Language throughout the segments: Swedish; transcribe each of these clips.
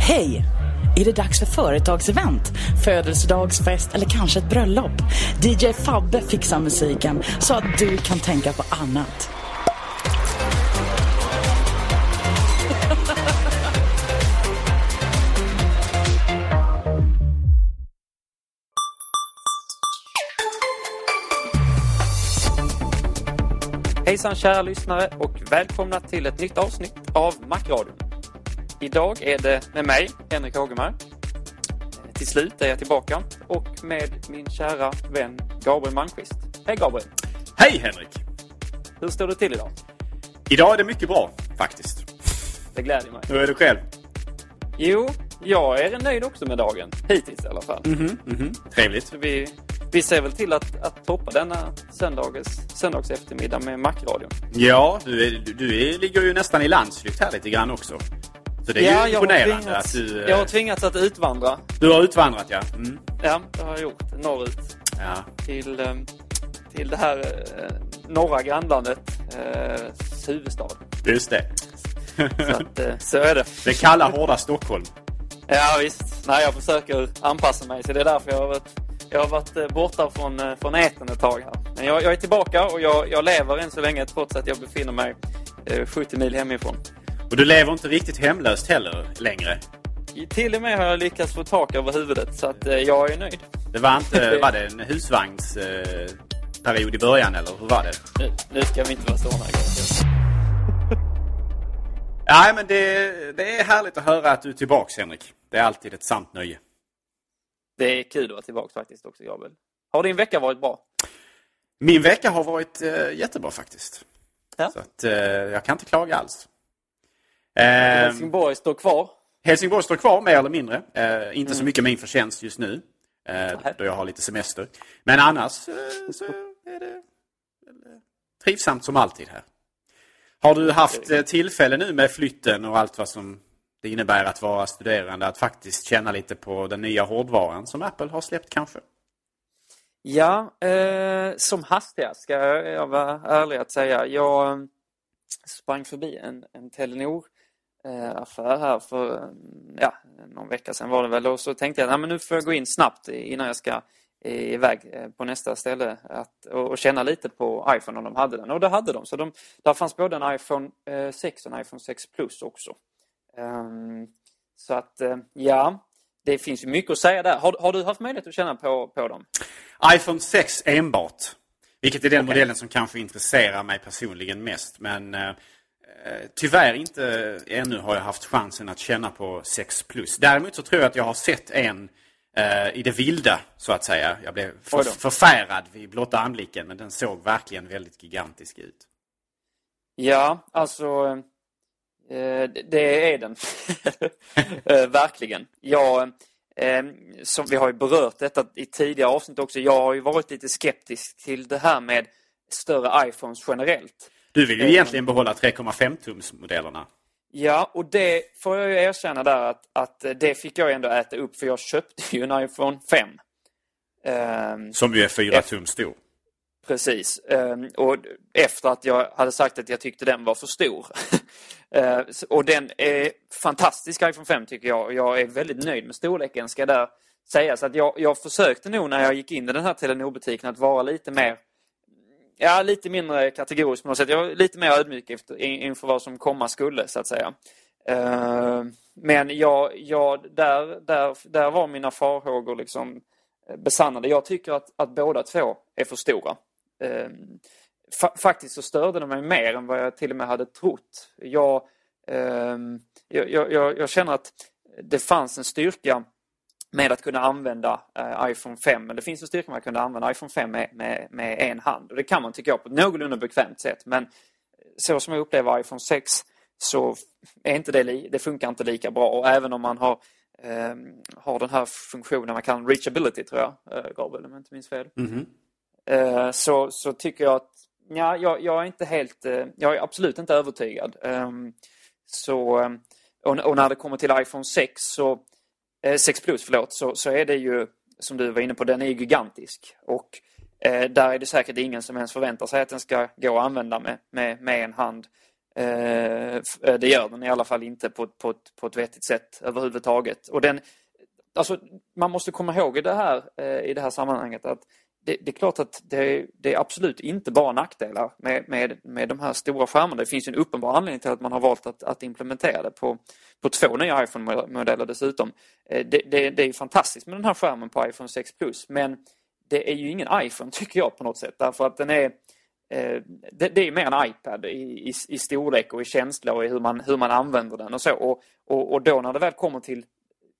Hej! Är det dags för företagsevent, födelsedagsfest eller kanske ett bröllop? DJ Fabbe fixar musiken så att du kan tänka på annat. Hejsan kära lyssnare och välkomna till ett nytt avsnitt av Macradion. Idag är det med mig, Henrik Hågemark. Till slut är jag tillbaka och med min kära vän Gabriel Malmqvist. Hej Gabriel! Hej Henrik! Hur står det till idag? Idag är det mycket bra faktiskt. Det gläder mig. Hur är du själv? Jo, jag är nöjd också med dagen. Hittills i alla fall. Mhm, mhm. Trevligt. Så vi, vi ser väl till att, att toppa denna söndags, söndags eftermiddag med Macradion. Ja, du, är, du, du ligger ju nästan i landsflykt här lite grann också. Så det är Ja, ju jag har imponerande tvingats- att du... eh, Jag har tvingats att utvandra. Du har utvandrat ja. Mm. Ja, det har jag gjort. Norrut. ja. Till, eh, till det här eh, norra grannlandet. Eh, huvudstad. Just det. Så, att, eh, så är det. Det kalla hårda Stockholm. Ja visst. Nej, jag försöker anpassa mig. Så det är därför jag har varit, jag har varit eh, borta från, eh, från etern ett tag här. Men jag, jag är tillbaka och jag, jag lever än så länge trots att jag befinner mig eh, 70 mil hemifrån. Och du lever inte riktigt hemlöst heller längre. Till och med har jag lyckats få tak över huvudet så att eh, jag är nöjd. Det var inte... Var det en husvagnsperiod eh, period i början eller hur var det? Nu, nu ska vi inte vara såna grejer. Nej, men det, det är härligt att höra att du är tillbaks Henrik. Det är alltid ett sant nöje. Det är kul att vara tillbaka faktiskt också, Gabriel. Har din vecka varit bra? Min vecka har varit eh, jättebra faktiskt. Ja. Så att, eh, jag kan inte klaga alls. Eh, Helsingborg står kvar. Helsingborg står kvar mer eller mindre. Eh, inte så Mm. mycket min förtjänst just nu. Eh, då jag har lite semester. Men annars eh, så är det trivsamt som alltid här. Har du haft tillfälle nu med flytten och allt vad som det innebär att vara studerande att faktiskt känna lite på den nya hårdvaran som Apple har släppt kanske? Ja, eh, som hastigast ska jag vara ärlig att säga. Jag eh, sprang förbi en, en Telenor-affär här för mm, ja, någon vecka sedan var det väl och så tänkte jag att nu får jag gå in snabbt innan jag ska iväg eh, på nästa ställe att, och, och känna lite på iPhone om de hade den. Och det hade de. Så de, där fanns både en iPhone eh, 6 och en iPhone 6 Plus också. Ehm, så att eh, ja, det finns ju mycket att säga där. Har, har du haft möjlighet att känna på, på dem? iPhone 6 enbart. Vilket är den modellen som kanske intresserar mig personligen mest. Men eh, eh, tyvärr inte ännu har jag haft chansen att känna på 6 Plus. Däremot så tror jag att jag har sett en eh, i det vilda, så att säga. Jag blev för, förfärad vid blotta anblicken, men den såg verkligen väldigt gigantisk ut. Ja, alltså eh, det- det är den. Eh, Verkligen. Jag, eh, som vi har ju berört detta i tidigare avsnitt också. Jag har ju varit lite skeptisk till det här med större iPhones generellt. Du vill ju Eh, egentligen behålla 3,5-tums-modellerna. Ja, och det får jag ju erkänna där att, att det fick jag ändå äta upp för jag köpte ju en iPhone 5. Ehm, Som ju är 4 tum stor. Precis. Ehm, och efter att jag hade sagt att jag tyckte den var för stor. Ehm, och den är fantastisk iPhone 5 tycker jag. Och Jag är väldigt nöjd med storleken ska där sägas. Att jag, jag försökte nog när jag gick in i den här Telenor-butiken att vara lite mer Ja, lite mindre kategorisk på något sätt. Jag var lite mer ödmjuk efter, inför vad som komma skulle, så att säga. Ehm, men jag, jag, där, där, där var mina farhågor liksom besannade. Jag tycker att, att båda två är för stora. Ehm, fa- faktiskt så störde de mig mer än vad jag till och med hade trott. Jag, ehm, jag, jag, jag, känner att det fanns en styrka med att kunna använda eh, iPhone 5. Men det finns en styrka med att kunna använda iPhone 5 med, med, med en hand. Och det kan man tycker jag på ett någorlunda bekvämt sätt. Men så som jag upplever iPhone 6 så är inte det, det funkar inte lika bra. Och även om man har, eh, har den här funktionen man kan reachability tror jag, eh, Gabriel, om jag inte minns fel. Mm -hmm. Eh, så, så tycker jag att ja, jag, jag är inte helt, eh, jag är absolut inte övertygad. Ehm, så, eh, och, när det kommer till iPhone 6 så, 6 Plus förlåt, så, så är det ju som du var inne på, den är ju gigantisk. Och där är det säkert ingen som ens förväntar sig att den ska gå att använda med, med, med en hand. Det gör den i alla fall inte på, på, ett- på ett vettigt sätt överhuvudtaget. Och den, alltså, man måste komma ihåg i det här, i det här sammanhanget att det, det är klart att det, det är absolut inte bara nackdelar med, med, med de här stora skärmarna. Det finns ju en uppenbar anledning till att man har valt att, att implementera det på, på två nya iPhone-modeller dessutom. Eh, det, det, det är ju fantastiskt med den här skärmen på iPhone 6 Plus men det är ju ingen iPhone tycker jag på något sätt därför att den är eh, det, det är mer en iPad i, i, i storlek och i känsla och i hur man, hur man använder den och så. Och, och, och då när det väl kommer till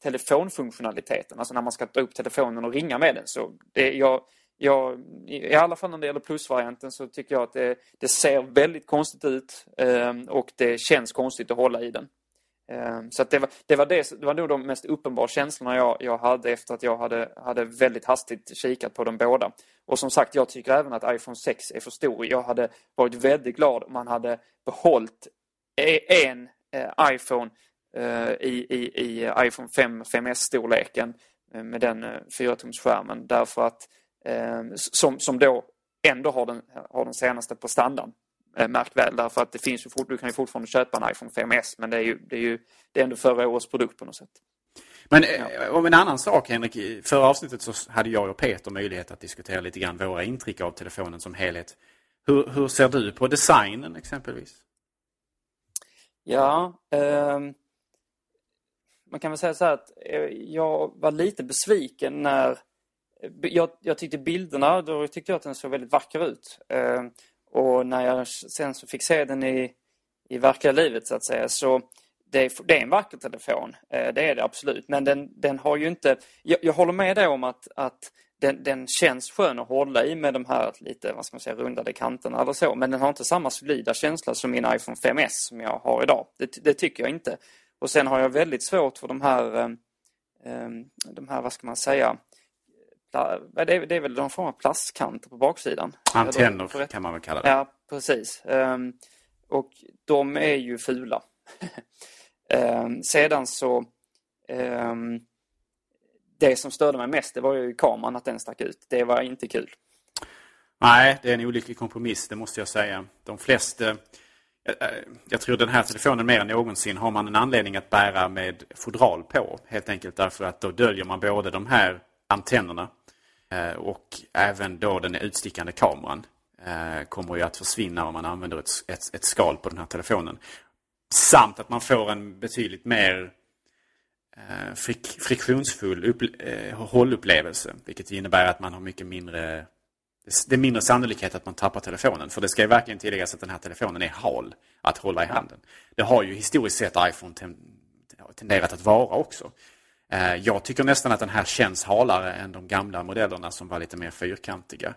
telefonfunktionaliteten, alltså när man ska ta upp telefonen och ringa med den. Så det, jag, jag, I alla fall när det gäller plusvarianten så tycker jag att det, det ser väldigt konstigt ut eh, och det känns konstigt att hålla i den. Eh, så att det, var, det, var det, det var nog de mest uppenbara känslorna jag, jag hade efter att jag hade, hade väldigt hastigt kikat på dem båda. Och som sagt, jag tycker även att iPhone 6 är för stor. Jag hade varit väldigt glad om man hade behållit e, en eh, iPhone eh, i, i, i iPhone 5 5S-storleken eh, med den eh, 4-tumsskärmen därför att som, som då ändå har den, har den senaste på standard. Eh, märk väl, därför att det finns ju fort, du kan ju fortfarande köpa en iPhone 5S men det är ju, det är ju det är ändå förra årets produkt på något sätt. Men eh, om en annan sak Henrik, förra avsnittet så hade jag och Peter möjlighet att diskutera lite grann våra intryck av telefonen som helhet. Hur, hur ser du på designen exempelvis? Ja, ehm, man kan väl säga så här att eh, jag var lite besviken när eh, jag, jag tyckte bilderna, då tyckte jag att den såg väldigt vacker ut. Eh, och när jag sen så fick se den i, i verkliga livet så att säga så det är, det är en vacker telefon, eh, det är det absolut. Men den, den har ju inte, jag, jag håller med dig om att, att den, den känns skön att hålla i med de här lite, vad ska man säga, rundade kanterna eller så. Men den har inte samma solida känsla som min iPhone 5S som jag har idag. Det, det tycker jag inte. Och sen har jag väldigt svårt för de här, eh, de här, vad ska man säga, det är, det är väl någon form av plastkanter på baksidan. Antenner kan man väl kalla det. Ja, precis. Ehm, och de är ju fula. Ehm, sedan så ehm, det som störde mig mest det var ju kameran, att den stack ut. Det var inte kul. Nej, det är en olycklig kompromiss, det måste jag säga. De flesta... eh, eh, Jag tror den här telefonen mer än någonsin har man en anledning att bära med fodral på. Helt enkelt därför att då döljer man både de här antennerna Eh, och även då den utstickande kameran eh, kommer ju att försvinna om man använder ett, ett, ett skal på den här telefonen. Samt att man får en betydligt mer eh, frik, friktionsfull upp, hållupplevelse. Vilket innebär att man har mycket mindre det är mindre sannolikhet att man tappar telefonen. För det ska ju verkligen tilläggas att den här telefonen är hal att hålla i handen. Det har ju historiskt sett iPhone tenderat att vara också. Eh, jag tycker nästan att den här känns halare än de gamla modellerna som var lite mer fyrkantiga.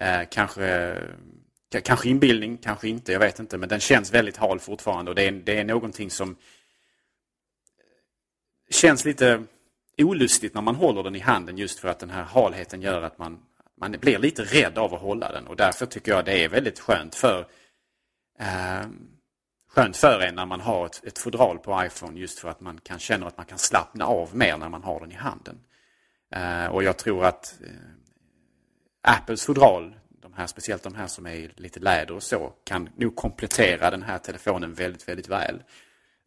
Eh, kanske, kanske inbildning, kanske inte, jag vet inte. Men den känns väldigt hal fortfarande och det är, det är någonting som känns lite olustigt när man håller den i handen just för att den här halheten gör att man, man blir lite rädd av att hålla den och därför tycker jag det är väldigt skönt för eh, skönt för en när man har ett, ett fodral på iPhone just för att man kan känna att man kan slappna av mer när man har den i handen. Eh, och jag tror att eh, Apples fodral, de här, speciellt de här som är lite läder och så, kan nog komplettera den här telefonen väldigt, väldigt väl.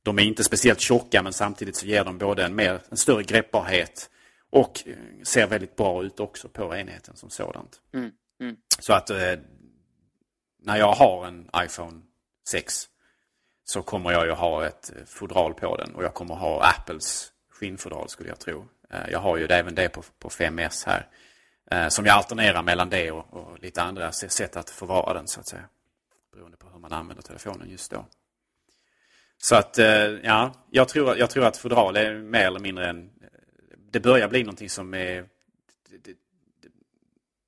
De är inte speciellt tjocka men samtidigt så ger de både en, mer, en större greppbarhet och eh, ser väldigt bra ut också på enheten som sådant. Mm. Mm. Så att eh, när jag har en iPhone 6 så kommer jag ju ha ett eh, fodral på den och jag kommer ha Apples skinnfodral skulle jag tro. Eh, jag har ju även det på, på 5S här. Eh, som jag alternerar mellan det och, och, lite andra sätt att förvara den så att säga. Beroende på hur man använder telefonen just då. Så att ja, jag tror, jag tror att fodral är mer eller mindre en... Det börjar bli någonting som är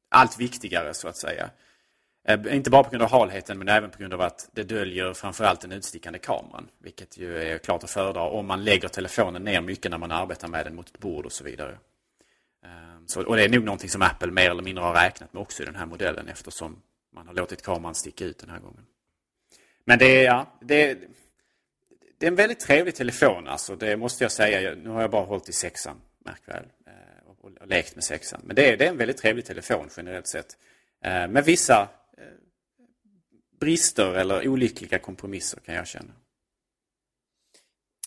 allt viktigare så att säga. Eh, inte bara på grund av halheten men även på grund av att det döljer framförallt den utstickande kameran. Vilket ju är klart att föredra om man lägger telefonen ner mycket när man arbetar med den mot ett bord och så vidare. Ehm, så, och det är nog någonting som Apple mer eller mindre har räknat med också i den här modellen eftersom man har låtit kameran sticka ut den här gången. Men det är, ja, det är, det är en väldigt trevlig telefon alltså. Det måste jag säga. Nu har jag bara hållit i sexan, märk väl. Och, och, och lekt med sexan. Men det är, det är en väldigt trevlig telefon generellt sett. Eh, med vissa brister eller olyckliga kompromisser kan jag känna.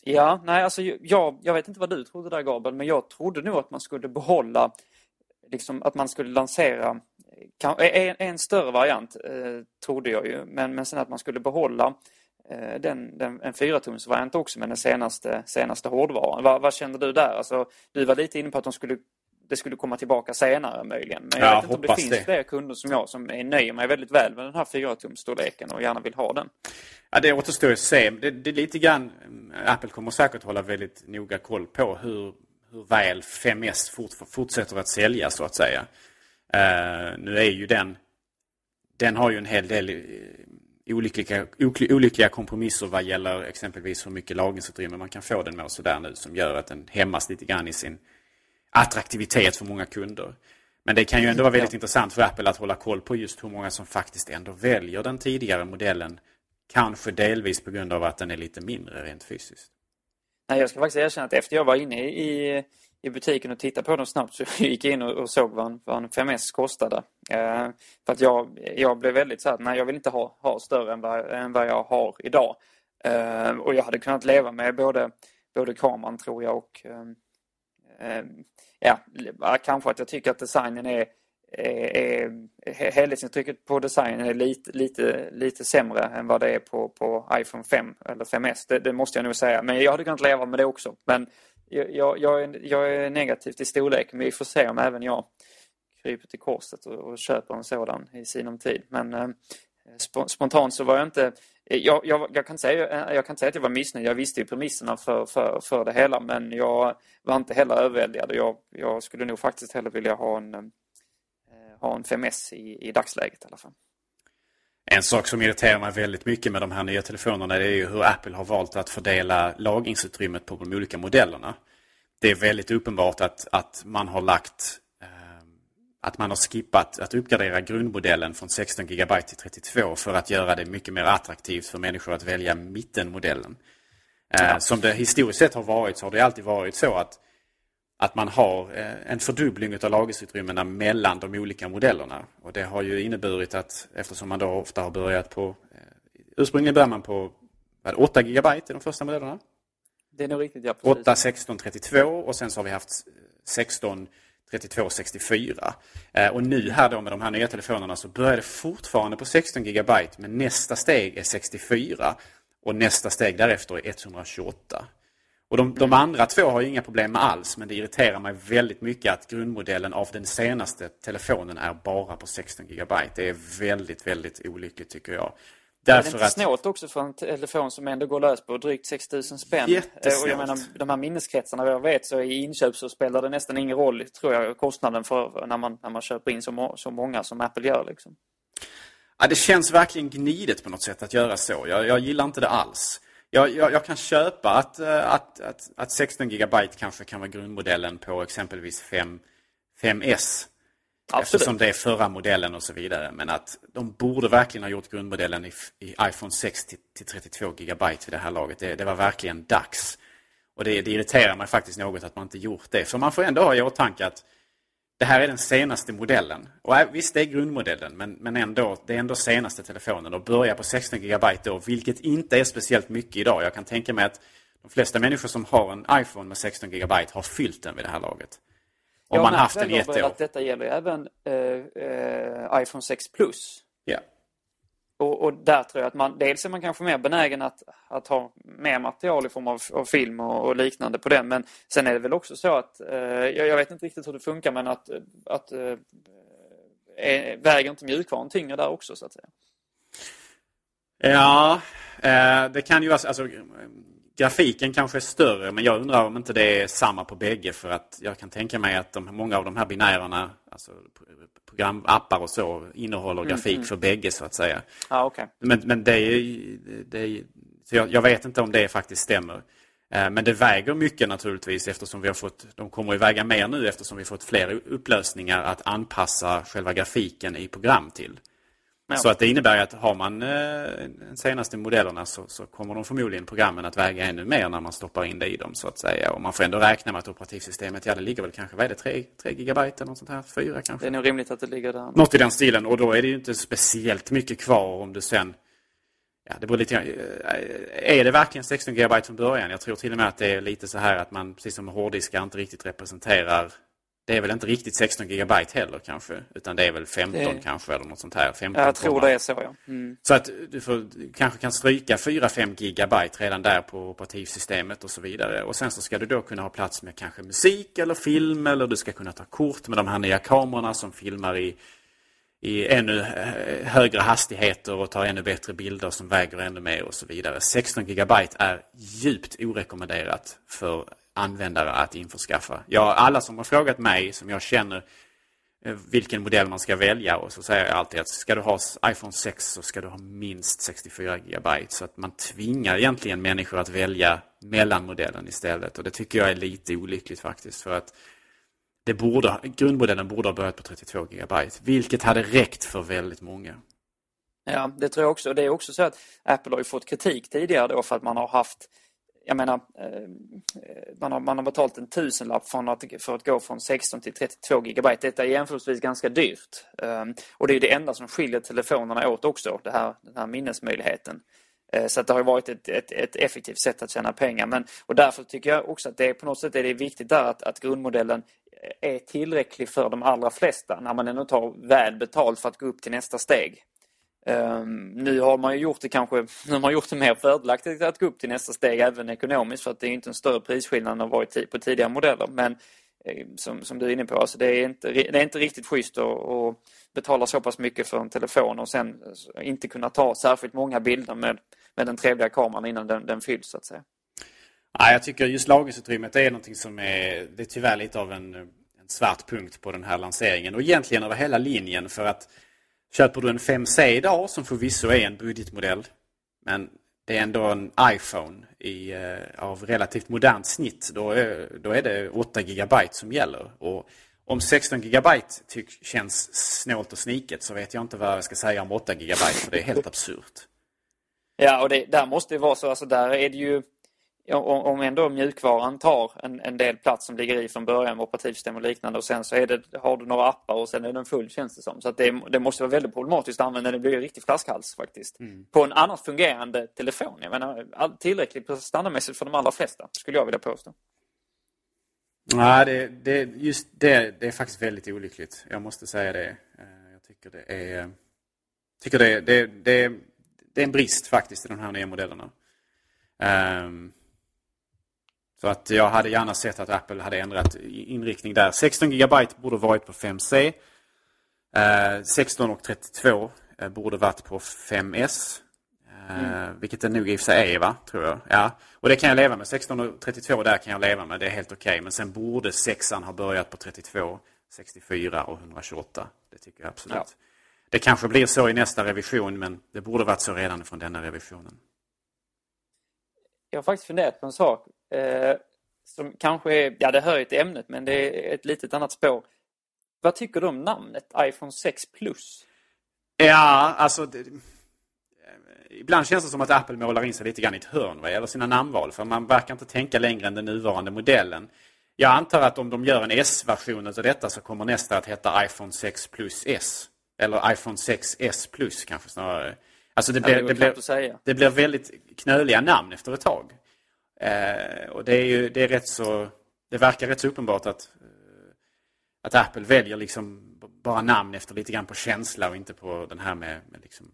Ja, nej alltså jag, jag vet inte vad du trodde där Gabriel, men jag trodde nog att man skulle behålla, liksom att man skulle lansera eh, en, en större variant, eh, trodde jag ju, men, men sen att man skulle behålla eh, den, den, en 4-tumsvariant också med den senaste, senaste hårdvaran. Va, vad kände du där? Alltså, du var lite inne på att de skulle det skulle komma tillbaka senare möjligen. Men jag ja, vet inte om det finns det. fler kunder som jag som är nöjer mig väldigt väl med den här 4-tumsstorleken och gärna vill ha den. Ja, det återstår att se. Det, det är lite grann, Apple kommer säkert hålla väldigt noga koll på hur, hur väl 5S fort, fortsätter att sälja så att säga. Uh, nu är ju den, den har ju en hel del eh, olyckliga, olyckliga kompromisser vad gäller exempelvis hur mycket lagringsutrymme man kan få den med och sådär nu som gör att den hämmas lite grann i sin attraktivitet för många kunder. Men det kan ju ändå vara väldigt ja. intressant för Apple att hålla koll på just hur många som faktiskt ändå väljer den tidigare modellen. Kanske delvis på grund av att den är lite mindre rent fysiskt. Nej, jag ska faktiskt erkänna att efter jag var inne i, i butiken och tittade på dem snabbt så gick jag in och, och såg vad en, vad en 5S kostade. Eh, för att jag, jag blev väldigt så här, nej jag vill inte ha, ha större än vad, än vad jag har idag. Eh, och jag hade kunnat leva med både, både kameran tror jag och eh, eh Ehm, ja, kanske att jag tycker att designen är, är, är helhetsintrycket på designen är lite, lite, lite sämre än vad det är på, på iPhone 5 eller 5S. Det, det måste jag nog säga. Men jag hade kunnat leva med det också. Men jag, jag, är, jag är negativ till storlek. Men vi får se om även jag kryper till korset och, och köper en sådan i sinom tid. Men eh, spontant så var jag inte Eh, jag, jag, jag, kan säga, eh, jag kan säga att jag var missnöjd. Jag visste ju premisserna för, för, för det hela men jag var inte heller överväldigad. Jag, jag skulle nog faktiskt hellre vilja ha en, eh, ha en 5S i, i dagsläget i alla fall. En sak som irriterar mig väldigt mycket med de här nya telefonerna är ju hur Apple har valt att fördela lagringsutrymmet på de olika modellerna. Det är väldigt uppenbart att, att man har lagt att man har skippat att uppgradera grundmodellen från 16 GB till 32 för att göra det mycket mer attraktivt för människor att välja mittenmodellen. Eh, ja. Som det historiskt sett har varit så har det alltid varit så att, att man har eh, en fördubbling av lagringsutrymmena mellan de olika modellerna. Och det har ju inneburit att eftersom man då ofta har börjat på eh, Ursprungligen börjar man på 8 GB i de första modellerna. Det är nog riktigt, ja. Precis. 8, 16, 32 och sen så har vi haft 16 3264. Eh, och nu här då med de här nya telefonerna så börjar det fortfarande på 16 GB men nästa steg är 64 och nästa steg därefter är 128. Och de, de, andra två har inga problem med alls men det irriterar mig väldigt mycket att grundmodellen av den senaste telefonen är bara på 16 GB. Det är väldigt, väldigt olyckligt tycker jag. Därför är det inte snålt också för en telefon som ändå går lös på drygt 6000 spänn? Jättesnålt. Och jag menar, de här minneskretsarna, vad jag vet så i inköp så spelar det nästan ingen roll, tror jag, kostnaden för när man, när man köper in så, må så många som Apple gör. Liksom. Ja, det känns verkligen gnidet på något sätt att göra så. Jag, jag gillar inte det alls. Jag, jag, jag, kan köpa att, eh, att, att, att 16 GB kanske kan vara grundmodellen på exempelvis 5, 5S. Absolut. Eftersom det är förra modellen och så vidare. Men att de borde verkligen ha gjort grundmodellen i, i iPhone 6 till, till 32 GB vid det här laget. Det, det var verkligen dags. Och det, det irriterar mig faktiskt något att man inte gjort det. För man får ändå ha i åtanke att det här är den senaste modellen. Och visst, det är grundmodellen, men, men ändå, det är ändå senaste telefonen. Och börja på 16 GB då, vilket inte är speciellt mycket idag. Jag kan tänka mig att de flesta människor som har en iPhone med 16 GB har fyllt den vid det här laget. Om man haft den i ett år. att detta gäller även eh, eh, iPhone 6 Plus. Ja. Och, och, där tror jag att man, dels är man kanske mer benägen att, att ha mer material i form av, av film och, och, liknande på den. Men sen är det väl också så att, eh, jag, vet inte riktigt hur det funkar, men att, att eh, är, väger inte mjukvaran tyngre där också så att säga? Ja, eh, det kan ju vara, alltså grafiken kanske är större men jag undrar om inte det är samma på bägge för att jag kan tänka mig att de, många av de här binärerna, alltså programappar och så, innehåller mm, grafik mm. för bägge så att säga. Ah, okay. Men, men det är, det är så jag, jag, vet inte om det faktiskt stämmer. Eh, men det väger mycket naturligtvis eftersom vi har fått, de kommer att väga mer nu eftersom vi fått fler upplösningar att anpassa själva grafiken i program till. Ja. Så att det innebär att har man eh, de senaste modellerna så, så, kommer de förmodligen programmen att väga ännu mer när man stoppar in det i dem så att säga. Och man får ändå räkna med att operativsystemet, ja det ligger väl kanske, vad är det, 3, 3 gigabyte eller något sånt här? 4 kanske? Det är nog rimligt att det ligger där. Något i den stilen och då är det ju inte speciellt mycket kvar om du sen Ja, det beror lite eh, Är det verkligen 16 GB från början? Jag tror till och med att det är lite så här att man, precis som hårddiskar, inte riktigt representerar det är väl inte riktigt 16 GB heller kanske, utan det är väl 15 det... kanske eller något sånt här. 15, jag tror det är så ja. Mm. Så att du får, kanske kan stryka 4-5 GB redan där på operativsystemet och så vidare. Och sen så ska du då kunna ha plats med kanske musik eller film eller du ska kunna ta kort med de här nya kamerorna som filmar i, i ännu eh, högre hastigheter och tar ännu bättre bilder som väger ännu mer och så vidare. 16 GB är djupt orekommenderat för användare att införskaffa. Ja, alla som har frågat mig, som jag känner, eh, vilken modell man ska välja och så säger jag alltid att ska du ha iPhone 6 så ska du ha minst 64 GB. Så att man tvingar egentligen människor att välja mellanmodellen istället. Och det tycker jag är lite olyckligt faktiskt. För att det borde, grundmodellen borde ha börjat på 32 GB, vilket hade räckt för väldigt många. Ja, det tror jag också. Det är också så att Apple har ju fått kritik tidigare då för att man har haft jag menar, eh, man har, man har betalt en tusenlapp för att, för att gå från 16 till 32 GB. Detta är jämförelsevis ganska dyrt. Ehm, och det är det enda som skiljer telefonerna åt också, det här, den här minnesmöjligheten. Eh, så att det har varit ett, ett, ett, effektivt sätt att tjäna pengar. Men, och därför tycker jag också att det är, på något sätt är det viktigt där att, att grundmodellen är tillräcklig för de allra flesta när man ändå tar väl betalt för att gå upp till nästa steg. Um, nu har man ju gjort det kanske nu man gjort det mer fördelaktigt att gå upp till nästa steg även ekonomiskt för att det är inte en större prisskillnad än det varit på tidigare modeller. Men eh, som, som du är inne på, alltså det, är inte, det är inte riktigt schysst att, att betala så pass mycket för en telefon och sen eh, inte kunna ta särskilt många bilder med, med den trevliga kameran innan den, den fylls så att säga. Ja, jag tycker just lagringsutrymmet är någonting som är, det är tyvärr lite av en, en svart punkt på den här lanseringen och egentligen över hela linjen för att Köper du en 5C idag som förvisso är en budgetmodell men det är ändå en iPhone i, eh, av relativt modernt snitt då är, då är det 8 GB som gäller. Och om 16 GB tyck, känns snålt och sniket så vet jag inte vad jag ska säga om 8 GB för det är helt absurt. Ja, och det, där måste det vara så. Alltså där är det ju om ändå mjukvaran tar en, en del plats som ligger i från början med operativsystem och liknande och sen så är det, har du några appar och sen är den full känns det som. Så det, det måste vara väldigt problematiskt att använda, det blir en riktig flaskhals faktiskt. Mm. På en annars fungerande telefon. Jag menar tillräckligt standardmässigt för de allra flesta skulle jag vilja påstå. Nej, det, det, just det, det är faktiskt väldigt olyckligt. Jag måste säga det. Eh, jag tycker det är, tycker det, det, det, det är en brist faktiskt i de här nya modellerna. Um, så att jag hade gärna sett att Apple hade ändrat inriktning där. 16 GB borde varit på 5C. Eh, 16 och 32 eh, borde varit på 5S. Eh, mm. Vilket det nog i och för sig är va, tror jag. Ja. Och det kan jag leva med. 16 och 32 där kan jag leva med. Det är helt okej. Okay. Men sen borde sexan ha börjat på 32, 64 och 128. Det tycker jag absolut. Ja. Det kanske blir så i nästa revision men det borde varit så redan från denna revisionen. Jag har faktiskt funderat på en sak. Eh, som kanske är, ja det hör ju till ämnet men det är ett litet annat spår. vad tycker du om namnet iPhone 6 Plus? Ja, alltså... Det, ibland känns det som att Apple målar in sig lite grann i ett hörn vad gäller sina namnval. För man verkar inte tänka längre än den nuvarande modellen. Jag antar att om de gör en S-version av detta så kommer nästa att heta iPhone 6 Plus S. Eller iPhone 6S Plus kanske snarare. Alltså det, blir, det, det, blir, det blir väldigt knöliga namn efter ett tag. Eh, och det är ju det är rätt så... Det verkar rätt så uppenbart att, eh, att Apple väljer liksom bara namn efter lite grann på känsla och inte på den här med, med liksom,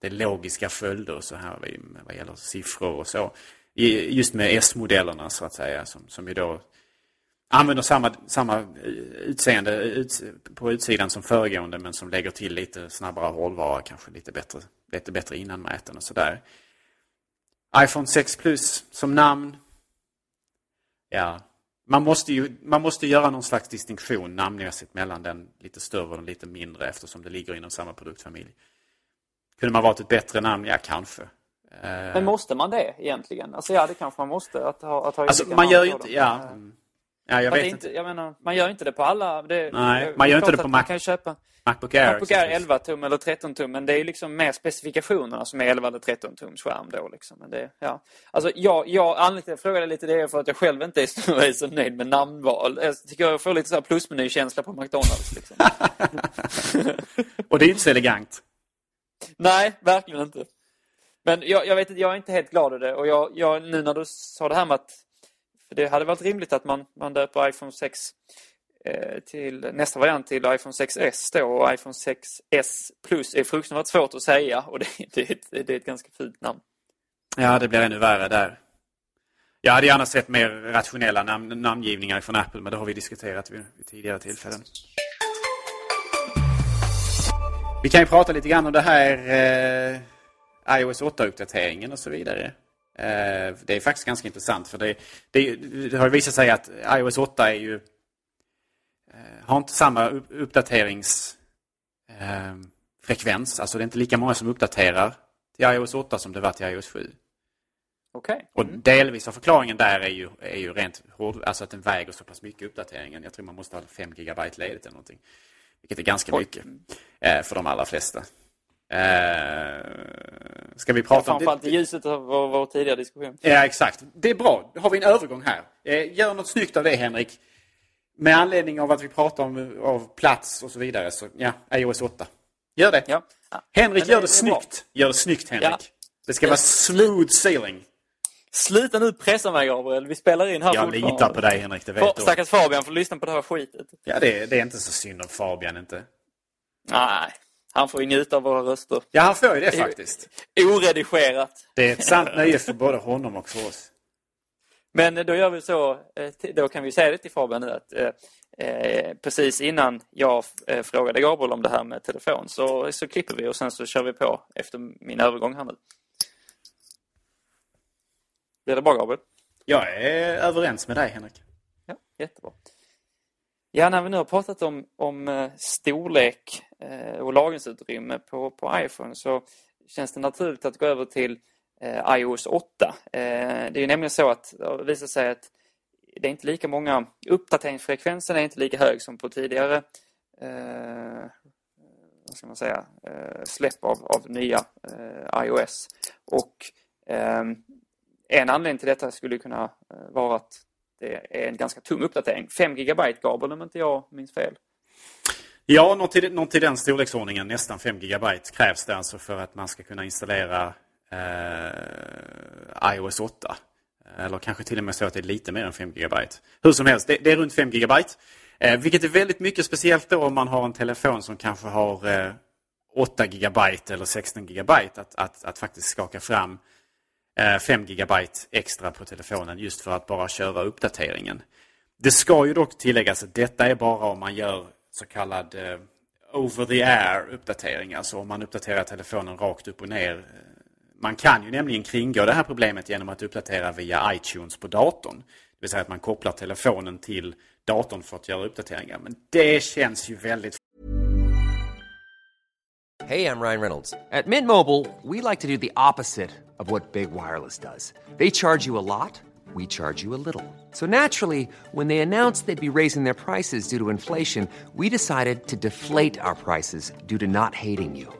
det är logiska följder och så här vad gäller siffror och så. Just med S-modellerna så att säga som, som ju då använder samma, samma eh, utseende eh, ut, på utsidan som föregående men som lägger till lite snabbare hållvara, kanske lite bättre, lite bättre innanmäten och sådär iPhone 6 Plus som namn. Ja, man måste ju man måste göra någon slags distinktion namnmässigt mellan den lite större och den lite mindre eftersom det ligger inom samma produktfamilj. Kunde man valt ett bättre namn? Ja, kanske. Men måste man det egentligen? Alltså ja, det kanske man måste. Att ha, att ha alltså, man gör ju inte... Ja. Ja, jag vet inte. Jag menar, man gör inte det på alla. Det, Nej, man gör inte det på Mac, kan köpa Macbook Air. Macbook Air 11 tum eller 13 tum. Men det är ju liksom mer specifikationerna som är 11 eller 13 tums skärm då. Liksom. Men det, ja. Alltså, jag, jag, anledningen till att jag frågade lite det är för att jag själv inte är så nöjd med namnval. Jag tycker jag får lite så här plusmenykänsla på McDonalds. Liksom. Och det är inte så elegant. Nej, verkligen inte. Men jag, jag vet inte, jag är inte helt glad över det. Och jag, jag, nu när du sa det här med att för det hade varit rimligt att man, man döper iPhone 6 eh, Eh, till nästa variant till iPhone 6S då och iPhone 6S Plus är fruktansvärt svårt att säga och det, det, det, det är ett ganska fint namn. Ja, det blir ännu värre där. Jag hade gärna sett mer rationella namn, namngivningar från Apple men det har vi diskuterat vid, vid tidigare tillfällen. Vi kan ju prata lite grann om det här eh, iOS 8-uppdateringen och så vidare. Eh, det är faktiskt ganska intressant för det, det, det har visat sig att iOS 8 är ju, har inte samma uppdateringsfrekvens. Eh, alltså det är inte lika många som uppdaterar till iOS 8 som det var till iOS 7. Okay. Mm. Och delvis av förklaringen där är ju, är ju rent hård, alltså att den väger så pass mycket uppdateringen. Jag tror man måste ha 5 GB ledigt eller någonting. Vilket är ganska Oj. mycket eh, för de allra flesta. Eh, ska vi prata ja, om det? i ljuset av vår, vår, tidigare diskussion. Ja, exakt. Det är bra. Då har vi en övergång här. Eh, gör något snyggt av det, Henrik. Med anledning av att vi pratar om av plats och så vidare. Så ja, iOS 8. Gör det. Ja. Henrik, gör det, det snyggt. Gör det snyggt, Henrik. Ja. Det ska vara smooth sailing. Sluta nu pressa mig, Gabriel. Vi spelar in här Jag litar på dig, Henrik. Det vet du. Stackars Fabian får lyssna på det här skitet. Ja, det, det är inte så synd om Fabian, inte. Nej. Han får ju njuta av våra röster. Ja, han får ju det faktiskt. Oredigerat. Det är ett sant nöje för både honom och för oss. Men då gör vi så, eh, då kan vi säga det till Fabian nu att eh, eh precis innan jag eh, frågade Gabriel om det här med telefon så, så klipper vi och sen så kör vi på efter min övergång här nu. Blir det bra Gabriel? Jag är överens med dig Henrik. Ja, jättebra. Ja, när vi nu har pratat om, om storlek och lagringsutrymme på, på iPhone så känns det naturligt att gå över till Eh, iOS 8. Eh, det är ju nämligen så att det visar sig att det är inte lika många, uppdateringsfrekvensen är inte lika hög som på tidigare eh, vad ska man säga, släpp av, av nya iOS. Och ehm, en anledning till detta skulle kunna vara att det är en ganska tung uppdatering. 5 GB Gabriel om inte jag minns fel. Ja, något i något den storleksordningen, nästan 5 GB krävs det alltså för att man ska kunna installera eh, iOS 8. Eh, eller kanske till och med så att det är lite mer än 5 GB. Hur som helst, det, det är runt 5 GB. Eh, vilket är väldigt mycket speciellt då om man har en telefon som kanske har eh, 8 GB eller 16 GB att, att, att faktiskt skaka fram eh, 5 GB extra på telefonen just för att bara köra uppdateringen. Det ska ju dock tilläggas att detta är bara om man gör så kallad eh, over the air uppdatering. Alltså om man uppdaterar telefonen rakt upp och ner. Eh, man kan ju nämligen kringgå det här problemet genom att uppdatera via iTunes på datorn. Det vill säga att man kopplar telefonen till datorn för att göra uppdateringar. Men det känns ju väldigt... Hej, jag Ryan Reynolds. At Mint Mobile, we like to do the opposite of what Big Wireless does. They charge you a lot. we charge you a little. So naturally, when they announced they'd be raising their prices due to inflation, we decided to deflate our prices due to not hating you.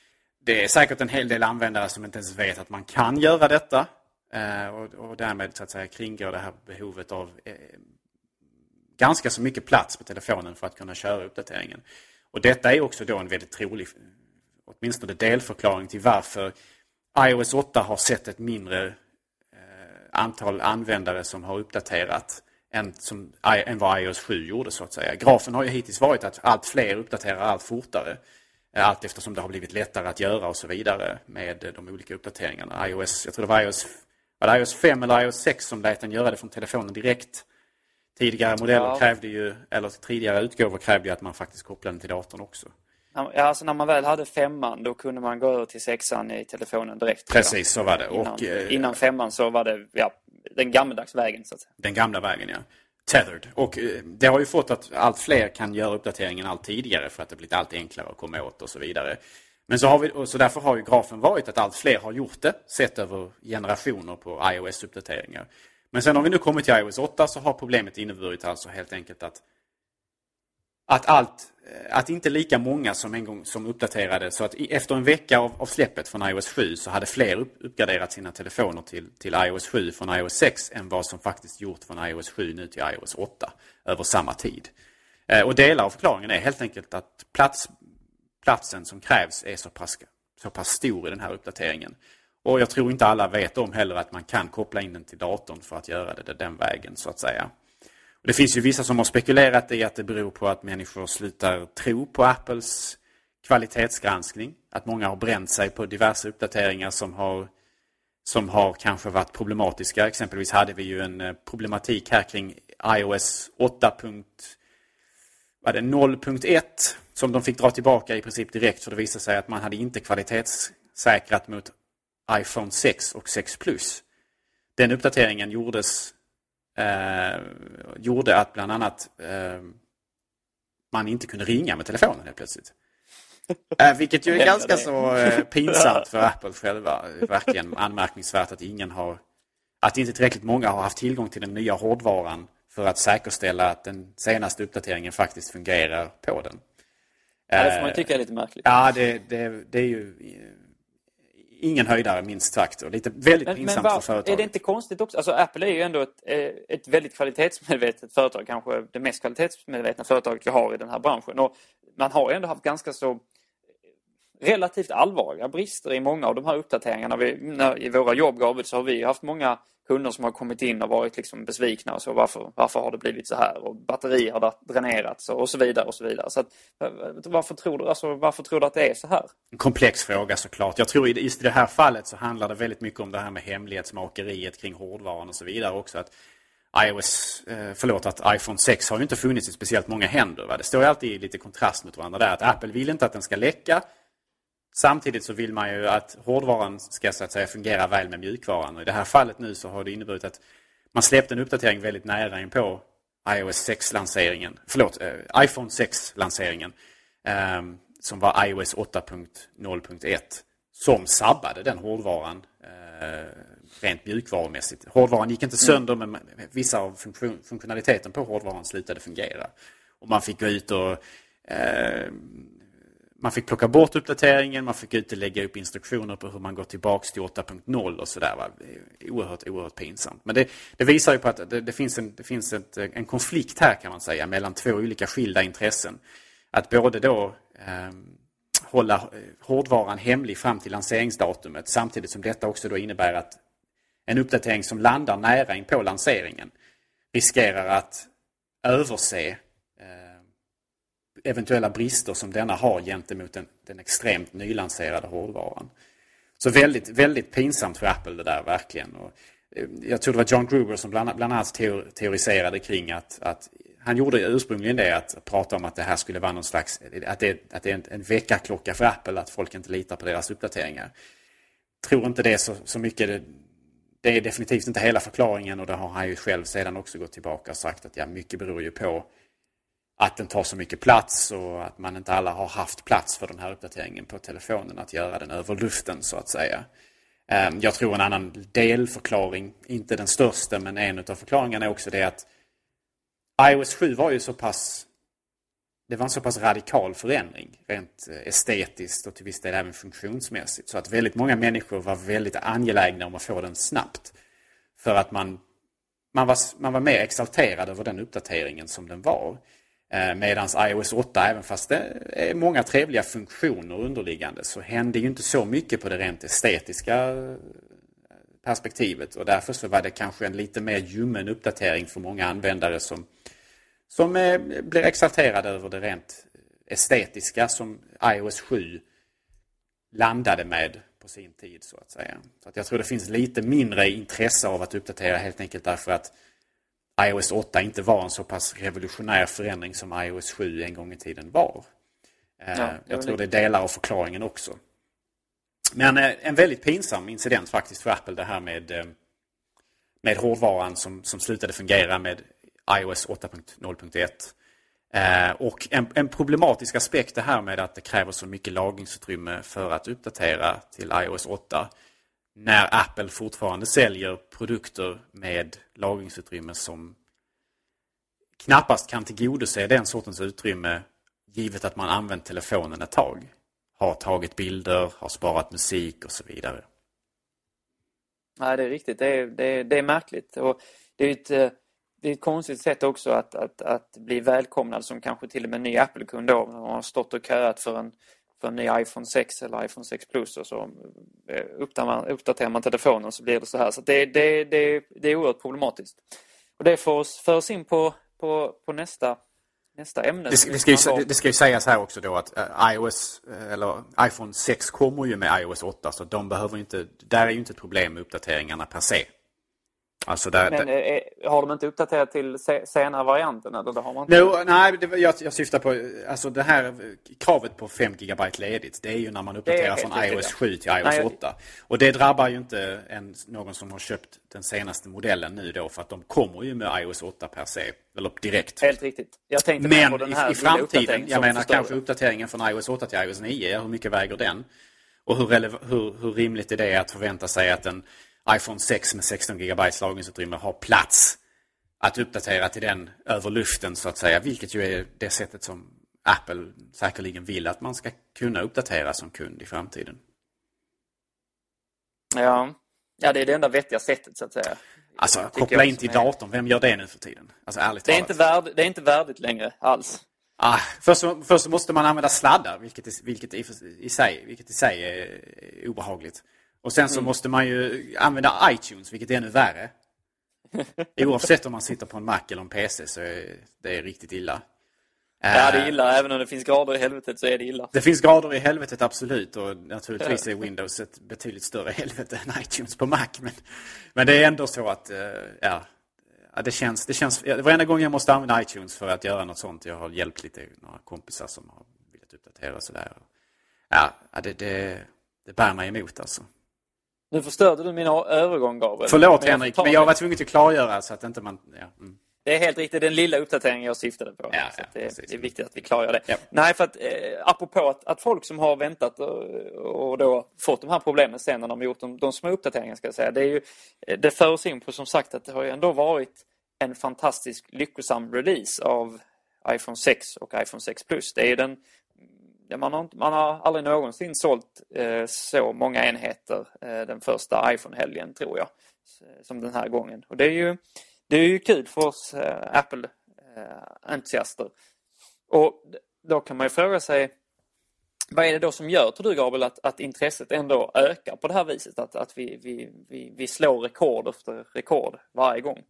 Det är säkert en hel del användare som inte ens vet att man kan göra detta. Eh, och, och därmed så att säga kringgår det här behovet av eh, ganska så mycket plats på telefonen för att kunna köra uppdateringen. Och detta är också då en väldigt trolig, åtminstone delförklaring till varför iOS 8 har sett ett mindre eh, antal användare som har uppdaterat än, som, än vad iOS 7 gjorde så att säga. Grafen har ju hittills varit att allt fler uppdaterar allt fortare. Allt eftersom det har blivit lättare att göra och så vidare med de olika uppdateringarna. iOS, jag tror det var iOS, var det iOS 5 eller iOS 6 som lät den göra det från telefonen direkt. Tidigare modeller Ja. krävde ju, eller tidigare utgåvor krävde ju att man faktiskt kopplade den till datorn också. Ja, alltså när man väl hade femman då kunde man gå över till sexan i telefonen direkt. Precis, så var det. Innan, Och, eh, innan femman så var det ja, den gammaldags vägen så att säga. Den gamla vägen, ja. Tethered. Och eh, det har ju fått att allt fler kan göra uppdateringen allt tidigare för att det blivit allt enklare att komma åt och så vidare. Men så, har vi, och så därför har ju grafen varit att allt fler har gjort det, sett över generationer på iOS-uppdateringar. Men sen har vi nu kommit till iOS 8 så har problemet inneburit alltså helt enkelt att att, allt, Eh, att inte lika många som en gång som uppdaterade så att efter en vecka av, av släppet från iOS 7 så hade fler upp, uppgraderat sina telefoner till, till iOS 7 från iOS 6 än vad som faktiskt gjort från iOS 7 nu till iOS 8 över samma tid. Eh, och delar av förklaringen är helt enkelt att plats, platsen som krävs är så pass, så pass stor i den här uppdateringen. Och jag tror inte alla vet om heller att man kan koppla in den till datorn för att göra det den vägen så att säga. Det finns ju vissa som har spekulerat i att det beror på att människor slutar tro på Apples kvalitetsgranskning. Att många har bränt sig på diverse uppdateringar som har, som har kanske varit problematiska. Exempelvis hade vi ju en eh, problematik här kring iOS 8. Var det 0.1 som de fick dra tillbaka i princip direkt för det visade sig att man hade inte kvalitetssäkrat mot iPhone 6 och 6 Plus. Den uppdateringen gjordes eh, gjorde att bland annat eh, man inte kunde ringa med telefonen helt plötsligt. Eh, vilket ju är ganska så eh, pinsamt för Apple själva. Verkligen anmärkningsvärt att ingen har att inte tillräckligt många har haft tillgång till den nya hårdvaran för att säkerställa att den senaste uppdateringen faktiskt fungerar på den. Ja, det får man Eh, tycka är lite märkligt. Ja, det, det, det är ju... ingen höjdare minst sagt och lite väldigt Men, pinsamt men för var, företaget. är det inte konstigt också? Alltså Apple är ju ändå ett, eh, ett väldigt kvalitetsmedvetet företag. Kanske det mest kvalitetsmedvetna företaget vi har i den här branschen. Och man har ju ändå haft ganska så relativt allvarliga brister i många av de här uppdateringarna. Vi, när, I våra jobb Gabriel, så har vi haft många kunder som har kommit in och varit liksom besvikna och så varför, varför har det blivit så här och batterier har dränerats och så vidare och så vidare. Så att, eh, varför, tror du, alltså, varför tror du att det är så här? En komplex fråga såklart. Jag tror i- just i det här fallet så handlar det väldigt mycket om det här med hemlighetsmakeriet kring hårdvaran och så vidare också. Att iOS, eh, förlåt, att iPhone 6 har ju inte funnits i speciellt många händer. Va? Det står ju alltid i lite kontrast mot varandra där. Att Apple vill inte att den ska läcka. Samtidigt så vill man ju att hårdvaran ska så att säga fungera väl med mjukvaran. Och I det här fallet nu så har det inneburit att man släppte en uppdatering väldigt nära in på iOS 6-lanseringen. Förlåt, eh, iPhone 6-lanseringen. Eh, som var iOS 8.0.1. Som sabbade den hårdvaran eh, rent mjukvarumässigt. Hårdvaran gick inte sönder men vissa av funktion, funktionaliteten på hårdvaran slutade fungera. Och man fick gå ut och eh, man fick plocka bort uppdateringen, man fick inte och lägga upp instruktioner på hur man går tillbaks till 8.0 och sådär. Oerhört, oerhört pinsamt. Men det, det visar ju på att det, det finns, en, det finns ett, en konflikt här kan man säga mellan två olika skilda intressen. Att både då ehm, eh, hålla hårdvaran hemlig fram till lanseringsdatumet samtidigt som detta också då innebär att en uppdatering som landar nära in på lanseringen riskerar att överse eventuella brister som denna har gentemot den, den extremt nylanserade hårdvaran. Så väldigt, väldigt pinsamt för Apple det där verkligen. Och eh, jag tror det var John Gruber som bland, bland annat teoriserade kring att, att han gjorde ursprungligen det att prata om att det här skulle vara någon slags, att det, att det är en, en väckarklocka för Apple att folk inte litar på deras uppdateringar. Tror inte det så, så mycket. Det, det är definitivt inte hela förklaringen och det har han ju själv sedan också gått tillbaka och sagt att ja, mycket beror ju på att den tar så mycket plats och att man inte alla har haft plats för den här uppdateringen på telefonen att göra den över luften så att säga. Ehm, jag tror en annan delförklaring, inte den största men en av förklaringarna är också det att iOS 7 var ju så pass det var en så pass radikal förändring rent eh, estetiskt och till viss del även funktionsmässigt. Så att väldigt många människor var väldigt angelägna om att få den snabbt. För att man, man, var, man var mer exalterad över den uppdateringen som den var. Eh, Medan iOS 8, även fast det är många trevliga funktioner underliggande, så händer ju inte så mycket på det rent estetiska eh, perspektivet. Och därför så var det kanske en lite mer ljummen uppdatering för många användare som, som eh, blir exalterade över det rent estetiska som iOS 7 landade med på sin tid så att säga. Så att jag tror det finns lite mindre intresse av att uppdatera helt enkelt därför att iOS 8 inte var en så pass revolutionär förändring som iOS 7 en gång i tiden var. Eh, Ja, jag tror det är delar av förklaringen också. Men eh, en väldigt pinsam incident faktiskt för Apple det här med, eh, med hårdvaran som, som slutade fungera med iOS 8.0.1. Eh, och en, en problematisk aspekt det här med att det kräver så mycket lagringsutrymme för att uppdatera till iOS 8. När Apple fortfarande säljer produkter med lagringsutrymme som knappast kan tillgodose den sortens utrymme givet att man använt telefonen ett tag. Har tagit bilder, har sparat musik och så vidare. Nej, det är riktigt. Det är, det är, det är märkligt. Och det är ett, eh, det är ett konstigt sätt också att, att, att bli välkomnad som kanske till och med ny Apple-kund då. Man har stått och köat för en, för en ny iPhone 6 eller iPhone 6 Plus och så eh, uppdaterar man, uppdaterar man telefonen så blir det så här. Så det, det, det, det är oerhört problematiskt. Och det får oss, för oss in på, på, på nästa, nästa ämne. Det, som det, ska ju, det ska ju sägas här också då att eh, iOS, eh, eller iPhone 6 kommer ju med iOS 8 så de behöver inte, där är ju inte ett problem med uppdateringarna per se. Alltså där, Men där, eh, har de inte uppdaterat till se, senare varianten? Eller det har man inte? No, nej, det, jag, jag syftar på alltså det här kravet på 5 GB ledigt. Det är ju när man uppdaterar från riktigt, iOS ja. 7 till iOS Nej, jag- 8. Och det drabbar ju inte en, någon som har köpt den senaste modellen nu då för att de kommer ju med iOS 8 per se. Eller direkt. Helt riktigt. Jag tänkte Men på den i, här i lilla framtiden, jag menar kanske uppdateringen från iOS 8 till iOS 9, hur mycket väger den? Och hur, hur, hur rimligt är det att förvänta sig att en iPhone 6 med 16 GB lagringsutrymme har plats att uppdatera till den över luften så att säga. Vilket ju är det sättet som Apple säkerligen vill att man ska kunna uppdatera som kund i framtiden. Ja. ja, det är det enda vettiga sättet så att säga. Alltså, koppla in till datorn. Vem gör det nu för tiden? Alltså ärligt Det är, talat. inte värd, det är inte värdigt längre alls. Ah, först, först måste man använda sladdar, vilket, vilket i, i, sig, vilket i sig är, är obehagligt. Och sen så Mm. måste man ju använda iTunes, vilket är ännu värre. Oavsett om man sitter på en Mac eller en PC så är det riktigt illa. Ja, det Eh, är illa. Även om det finns grader i helvetet så är det illa. Det finns grader i helvetet absolut och naturligtvis är Windows ett betydligt större helvete än iTunes på Mac. Men, men det är ändå så att, eh, ja, det känns, det känns, varenda gång jag måste använda iTunes för att göra något sånt, jag har hjälpt lite några kompisar som har velat uppdatera och sådär. Ja, det, det, det bär mig emot alltså. Nu förstörde du min övergång Gabriel. Förlåt Men Henrik, men jag var tvungen att klargöra så att inte man, ja. Mm. Det är helt riktigt den lilla uppdateringen jag syftade på. Ja, så ja, det, precis. det är viktigt att vi klargör det. Ja. Nej, för att eh, apropå att, att folk som har väntat och, och då fått de här problemen sen när de gjort de, de små uppdateringarna ska jag säga. Det, är ju, eh, det för oss in på som sagt att det har ju ändå varit en fantastisk lyckosam release av iPhone 6 och iPhone 6 Plus. Det är ju den man, har, inte- man har aldrig någonsin sålt eh, så många enheter eh, den första iPhone-helgen tror jag. Som den här gången. Och det är ju, det är ju kul för oss eh, Apple-entusiaster. Eh, Och då kan man ju fråga sig vad är det då som gör, tror du Gabriel, att, att intresset ändå ökar på det här viset? Att, att vi, vi, vi, vi slår rekord efter rekord varje gång?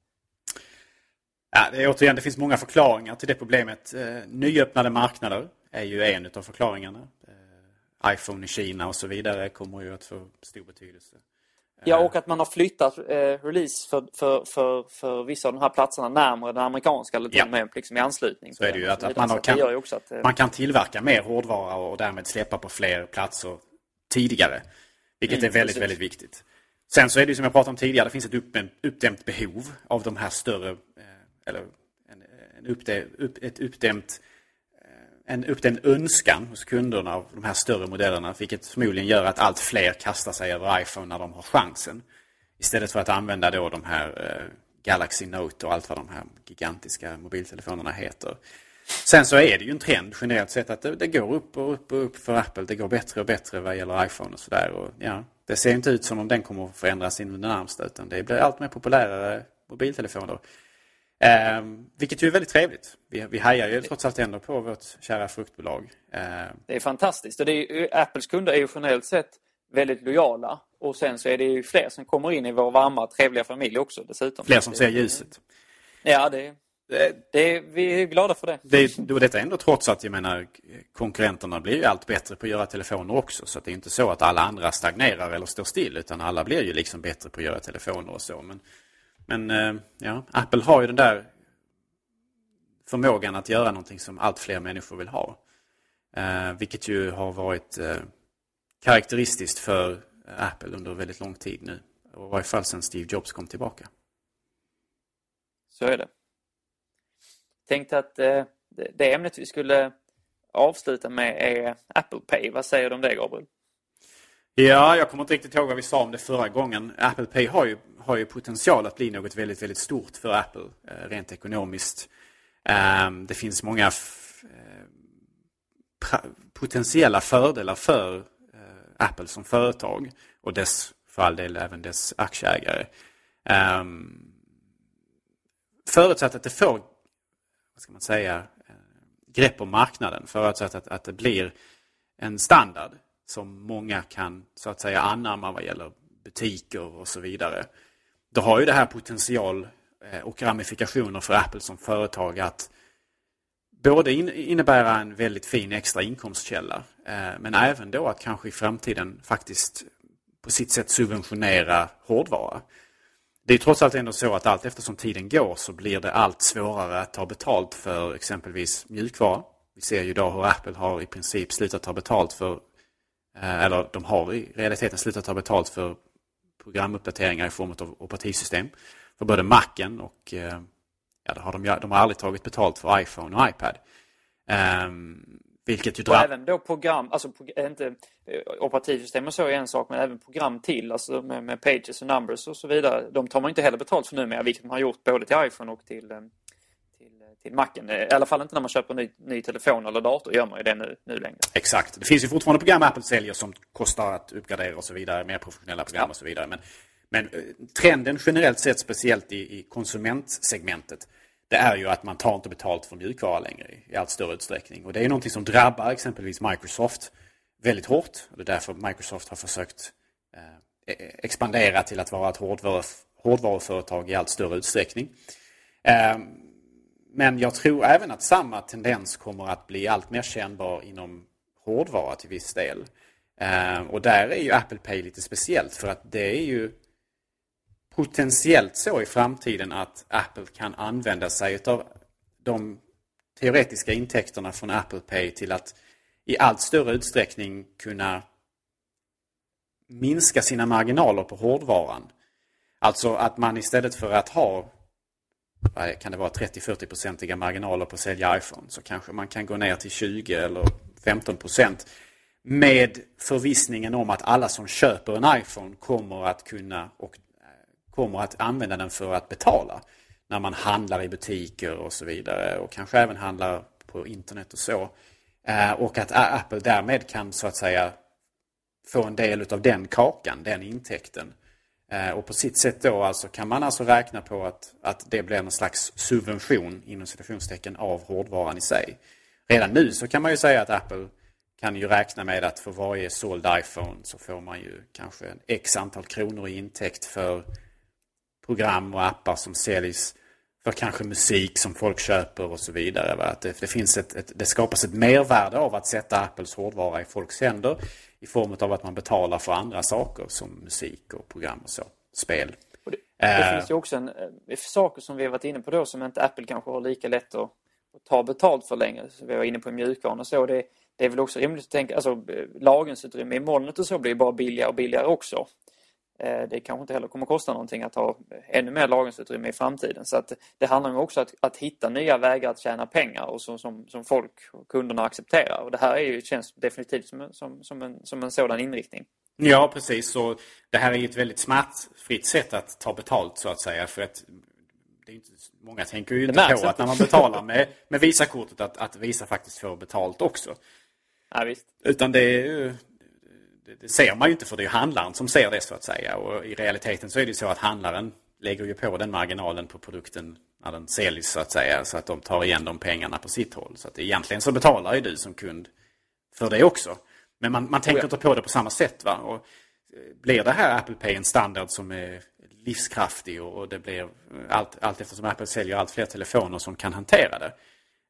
Ja, det är, återigen, det finns många förklaringar till det problemet. Eh, nyöppnade marknader är ju en av förklaringarna. Eh, iPhone i Kina och så vidare kommer ju att få stor betydelse. Ja, och att man har flyttat eh, release för, för, för, för vissa av de här platserna närmare den amerikanska eller Ja. med liksom i anslutning. Så är det ju att, att man, har, kan, också att, eh, man kan tillverka mer hårdvara och därmed släppa på fler platser tidigare. Vilket Mm, är väldigt, precis. väldigt viktigt. Sen så är det ju som jag pratade om tidigare, det finns ett uppdämt, uppdämt behov av de här större, eh, eller en, en uppdä, upp, ett uppdämt, eh, en uppdämd önskan hos kunderna av de här större modellerna. Vilket förmodligen gör att allt fler kastar sig över iPhone när de har chansen. Istället för att använda då de här eh, Galaxy Note och allt vad de här gigantiska mobiltelefonerna heter. Sen så är det ju en trend generellt sett att det, det går upp och upp och upp för Apple. Det går bättre och bättre vad gäller iPhone och sådär. Ja, det ser inte ut som om den kommer att förändras inom den närmsta utan det blir allt mer populärare mobiltelefoner. Ehm, vilket ju är väldigt trevligt. Vi, vi hajar ju trots allt ändå på vårt kära fruktbolag. Ehm, Det är fantastiskt. Och det är, Apples kunder är ju generellt sett väldigt lojala. Och sen så är det ju fler som kommer in i vår varma, trevliga familj också dessutom. fler som ser ljuset. Ja, det, det, vi är glada för det. Det, då detta är ändå trots att jag menar konkurrenterna blir ju allt bättre på att göra telefoner också. Så det är inte så att alla andra stagnerar eller står still. Utan alla blir ju liksom bättre på att göra telefoner och så. Men, men eh, ja, Apple har ju den där förmågan att göra någonting som allt fler människor vill ha. Eh, vilket ju har varit eh, karaktäristiskt för Apple under väldigt lång tid nu. Och I varje fall sedan Steve Jobs kom tillbaka. Så är det. Tänkte att eh, det, det ämnet vi skulle avsluta med är Apple Pay. Vad säger du om det Gabriel? Ja, jag kommer inte riktigt ihåg vad vi sa om det förra gången. Apple Pay har ju, har ju potential att bli något väldigt, väldigt stort för Apple, eh, rent ekonomiskt. Ehm, det finns många eh, potentiella fördelar för eh, Apple som företag och dess, för all del även dess aktieägare. Ehm, förutsatt att det får, vad ska man säga, grepp om marknaden. Förutsatt att, att det blir en standard som många kan så att säga anamma vad gäller butiker och så vidare. Då har ju det här potential eh, och ramifikationer för Apple som företag att både innebära en väldigt fin extra inkomstkälla eh, men även då att kanske i framtiden faktiskt på sitt sätt subventionera hårdvara. Det är trots allt ändå så att allt eftersom tiden går så blir det allt svårare att ta betalt för exempelvis mjukvara. Vi ser ju idag hur Apple har i princip slutat ta betalt för, eller de har i realiteten slutat ta betalt för programuppdateringar i form av operativsystem. För både Macen och, eh, ja, har de, de har aldrig tagit betalt för iPhone och iPad. Ehm, vilket ju Och drabbar... även då program, alltså prog- inte eh, operativsystem och så är en sak, men även program till, alltså med, med pages och numbers och så vidare. De tar man inte heller betalt för numera, vilket man har gjort både till iPhone och till, eh, till, till Macen. I alla fall inte när man köper ny, ny telefon eller dator gör man ju det nu, nu längre. Exakt. Det finns ju fortfarande program Apple säljer som kostar att uppgradera och så vidare. Mer professionella program ja. och så vidare. Men, men eh, trenden generellt sett, speciellt i, i konsumentsegmentet, det är ju att man tar inte betalt för mjukvara längre i allt större utsträckning. Och det är någonting som drabbar exempelvis Microsoft väldigt hårt. Det är därför Microsoft har försökt eh, e-, expandera till att vara ett hårdvaru, hårdvaruföretag i allt större utsträckning. Eh, men jag tror även att samma tendens kommer att bli allt mer kännbar inom hårdvara till viss del. Eh, och där är ju Apple Pay lite speciellt för att det är ju potentiellt så i framtiden att Apple kan använda sig av de teoretiska intäkterna från Apple Pay till att i allt större utsträckning kunna minska sina marginaler på hårdvaran. Alltså att man istället för att ha Eh, kan det vara 30-40-procentiga marginaler på att sälja iPhone så kanske man kan gå ner till 20 eller 15 procent med förvissningen om att alla som köper en iPhone kommer att kunna och eh, kommer att använda den för att betala. När man handlar i butiker och så vidare och kanske även handlar på internet och så. Eh, och att Apple därmed kan så att säga få en del av den kakan, den intäkten. Eh, och på sitt sätt då alltså kan man alltså räkna på att, att det blir en slags subvention inom citationstecken av hårdvaran i sig. Redan nu så kan man ju säga att Apple kan ju räkna med att för varje såld iPhone så får man ju kanske en x antal kronor i intäkt för program och appar som säljs för kanske musik som folk köper och så vidare. Va? Att det, det, finns ett, ett, det skapas ett mervärde av att sätta Apples hårdvara i folks händer i form av att man betalar för andra saker som musik och program och så, spel. Och det, det uh, finns ju också en, eh, saker som vi har varit inne på då som inte Apple kanske har lika lätt att, att ta betalt för längre. Så vi var inne på mjukvaran och så. Det, det är väl också rimligt att tänka, alltså eh, lagringsutrymme i molnet och så blir bara billigare och billigare också. Eh, det kanske inte heller kommer kosta någonting att ha ännu mer lagringsutrymme i framtiden. Så att det handlar ju också om att, att hitta nya vägar att tjäna pengar och som, som, som folk och kunderna accepterar. Och det här är ju, känns definitivt som, som, som, en, som en sådan inriktning. Ja, precis. Så det här är ju ett väldigt smärtfritt sätt att ta betalt så att säga. För att det är inte, många tänker ju inte på att när man betalar med, med Visakortet att, att Visa faktiskt får betalt också. Ja, visst. Utan det är ju det ser man ju inte för det är handlaren som ser det så att säga. Och i realiteten så är det så att handlaren lägger ju på den marginalen på produkten när den säljs så att säga. Så att de tar igen de pengarna på sitt håll. Så att egentligen så betalar ju du som kund för det också. Men man, man tänker oh ja. inte på det på samma sätt. Va? Och eh, blir det här Apple Pay en standard som är livskraftig och, och det blir allt, allt eftersom Apple säljer allt fler telefoner som kan hantera det.